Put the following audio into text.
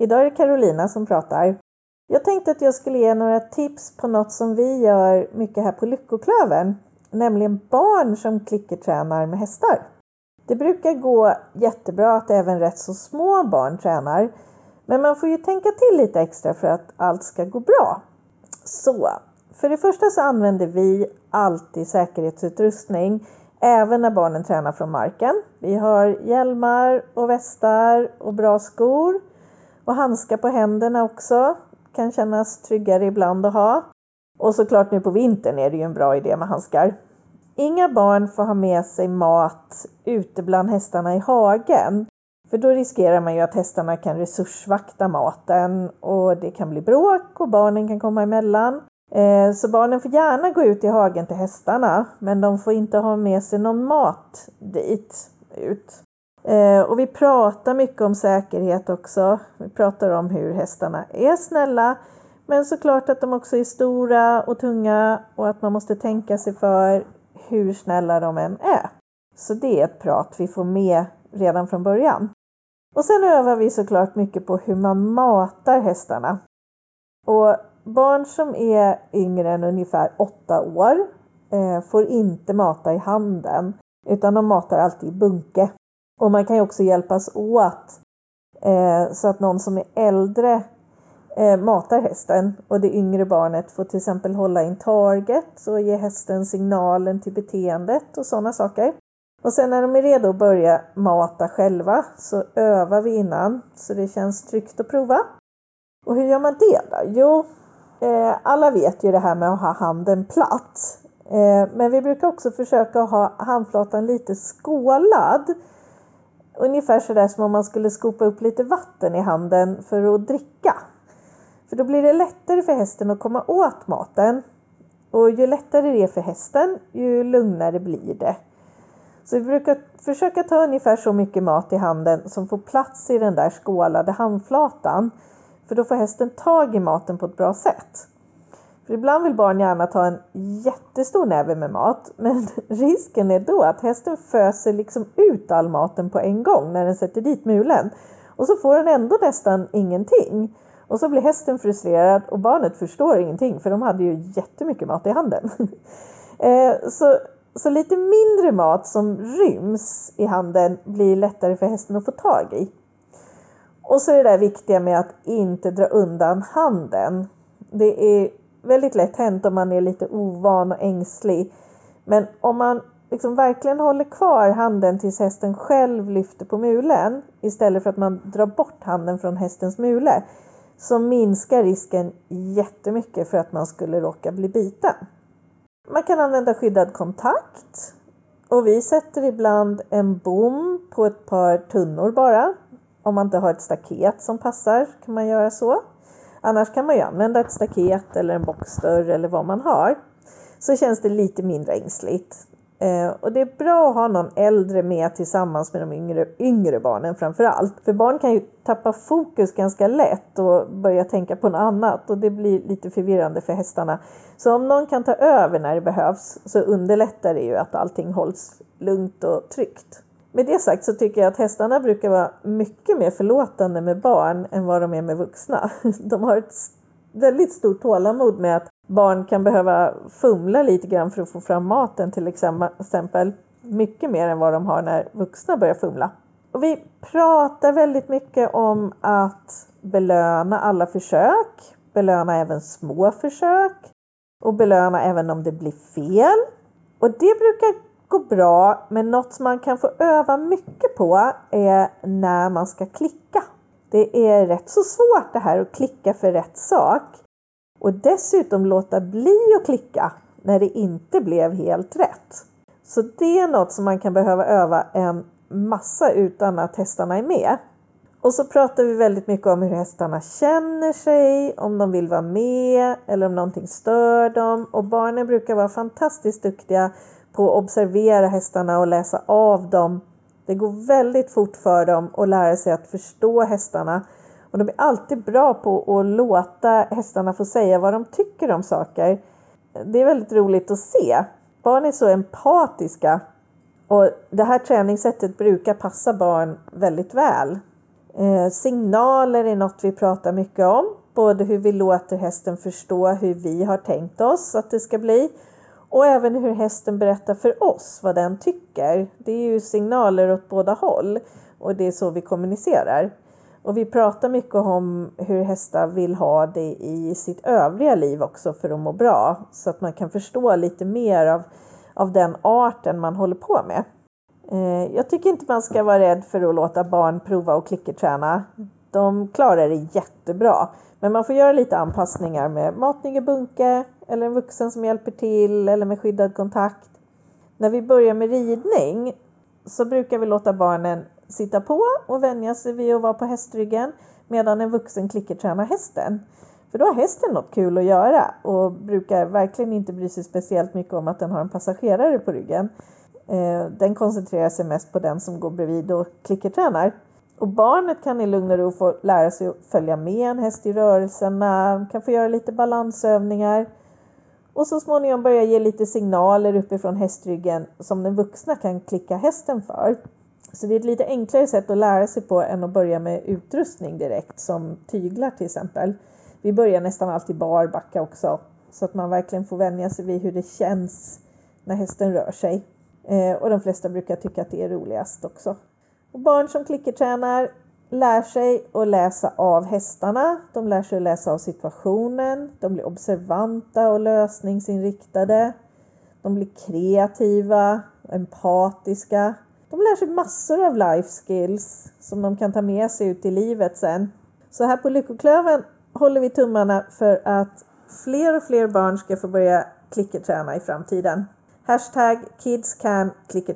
Idag är det Carolina som pratar. Jag tänkte att jag skulle ge några tips på något som vi gör mycket här på Lyckoklövern, nämligen barn som klickertränar med hästar. Det brukar gå jättebra att även rätt så små barn tränar, men man får ju tänka till lite extra för att allt ska gå bra. Så, för det första så använder vi alltid säkerhetsutrustning även när barnen tränar från marken. Vi har hjälmar och västar och bra skor och handskar på händerna också. Kan kännas tryggare ibland att ha. Och såklart nu på vintern är det ju en bra idé med handskar. Inga barn får ha med sig mat ute bland hästarna i hagen. För då riskerar man ju att hästarna kan resursvakta maten och det kan bli bråk och barnen kan komma emellan. Eh, så barnen får gärna gå ut i hagen till hästarna men de får inte ha med sig någon mat dit ut. Eh, och vi pratar mycket om säkerhet också. Vi pratar om hur hästarna är snälla men såklart att de också är stora och tunga och att man måste tänka sig för hur snälla de än är. Så det är ett prat vi får med redan från början. Och sen övar vi såklart mycket på hur man matar hästarna. Och barn som är yngre än ungefär åtta år eh, får inte mata i handen utan de matar alltid i bunke. Och man kan ju också hjälpas åt eh, så att någon som är äldre eh, matar hästen och det yngre barnet får till exempel hålla in target och ge hästen signalen till beteendet och sådana saker. Och sen när de är redo att börja mata själva så övar vi innan så det känns tryggt att prova. Och hur gör man det då? Jo, eh, alla vet ju det här med att ha handen platt. Eh, men vi brukar också försöka ha handflatan lite skålad. Ungefär sådär som om man skulle skopa upp lite vatten i handen för att dricka. För då blir det lättare för hästen att komma åt maten. Och ju lättare det är för hästen, ju lugnare blir det. Så vi brukar försöka ta ungefär så mycket mat i handen som får plats i den där skålade handflatan. För då får hästen tag i maten på ett bra sätt. För ibland vill barn gärna ta en jättestor näve med mat, men risken är då att hästen föser liksom ut all maten på en gång när den sätter dit mulen. Och så får den ändå nästan ingenting. Och så blir hästen frustrerad och barnet förstår ingenting för de hade ju jättemycket mat i handen. Eh, så, så lite mindre mat som ryms i handen blir lättare för hästen att få tag i. Och så är det där viktiga med att inte dra undan handen. Det är väldigt lätt hänt om man är lite ovan och ängslig. Men om man liksom verkligen håller kvar handen tills hästen själv lyfter på mulen istället för att man drar bort handen från hästens mule så minskar risken jättemycket för att man skulle råka bli biten. Man kan använda skyddad kontakt och vi sätter ibland en bom på ett par tunnor bara. Om man inte har ett staket som passar kan man göra så. Annars kan man ju använda ett staket eller en boxdörr eller vad man har. Så känns det lite mindre ängsligt. Eh, och det är bra att ha någon äldre med tillsammans med de yngre, yngre barnen framför allt. För barn kan ju tappa fokus ganska lätt och börja tänka på något annat och det blir lite förvirrande för hästarna. Så om någon kan ta över när det behövs så underlättar det ju att allting hålls lugnt och tryggt. Med det sagt så tycker jag att hästarna brukar vara mycket mer förlåtande med barn än vad de är med vuxna. De har ett väldigt stort tålamod med att barn kan behöva fumla lite grann för att få fram maten till exempel. Mycket mer än vad de har när vuxna börjar fumla. Och vi pratar väldigt mycket om att belöna alla försök, belöna även små försök och belöna även om det blir fel. Och det brukar går bra, men något som man kan få öva mycket på är när man ska klicka. Det är rätt så svårt det här att klicka för rätt sak och dessutom låta bli att klicka när det inte blev helt rätt. Så det är något som man kan behöva öva en massa utan att hästarna är med. Och så pratar vi väldigt mycket om hur hästarna känner sig, om de vill vara med eller om någonting stör dem. Och barnen brukar vara fantastiskt duktiga på att observera hästarna och läsa av dem. Det går väldigt fort för dem att lära sig att förstå hästarna och de är alltid bra på att låta hästarna få säga vad de tycker om saker. Det är väldigt roligt att se. Barn är så empatiska och det här träningssättet brukar passa barn väldigt väl. Eh, signaler är något vi pratar mycket om. Både hur vi låter hästen förstå hur vi har tänkt oss att det ska bli och även hur hästen berättar för oss vad den tycker. Det är ju signaler åt båda håll och det är så vi kommunicerar. Och vi pratar mycket om hur hästar vill ha det i sitt övriga liv också för att må bra. Så att man kan förstå lite mer av, av den arten man håller på med. Eh, jag tycker inte man ska vara rädd för att låta barn prova och klickerträna. De klarar det jättebra. Men man får göra lite anpassningar med matning i bunke eller en vuxen som hjälper till eller med skyddad kontakt. När vi börjar med ridning så brukar vi låta barnen sitta på och vänja sig vid att vara på hästryggen medan en vuxen klickertränar hästen. För då har hästen något kul att göra och brukar verkligen inte bry sig speciellt mycket om att den har en passagerare på ryggen. Eh, den koncentrerar sig mest på den som går bredvid och klickertränar. Och barnet kan i lugn och ro få lära sig att följa med en häst i rörelserna, kan få göra lite balansövningar och så småningom börja ge lite signaler uppifrån hästryggen som den vuxna kan klicka hästen för. Så det är ett lite enklare sätt att lära sig på än att börja med utrustning direkt som tyglar till exempel. Vi börjar nästan alltid barbacka också så att man verkligen får vänja sig vid hur det känns när hästen rör sig. Eh, och de flesta brukar tycka att det är roligast också. Och barn som klickertränar lär sig att läsa av hästarna. De lär sig att läsa av situationen. De blir observanta och lösningsinriktade. De blir kreativa, empatiska. De lär sig massor av life skills som de kan ta med sig ut i livet sen. Så här på Lyckoklöven håller vi tummarna för att fler och fler barn ska få börja klickerträna i framtiden. Hashtag Kids Can Clicker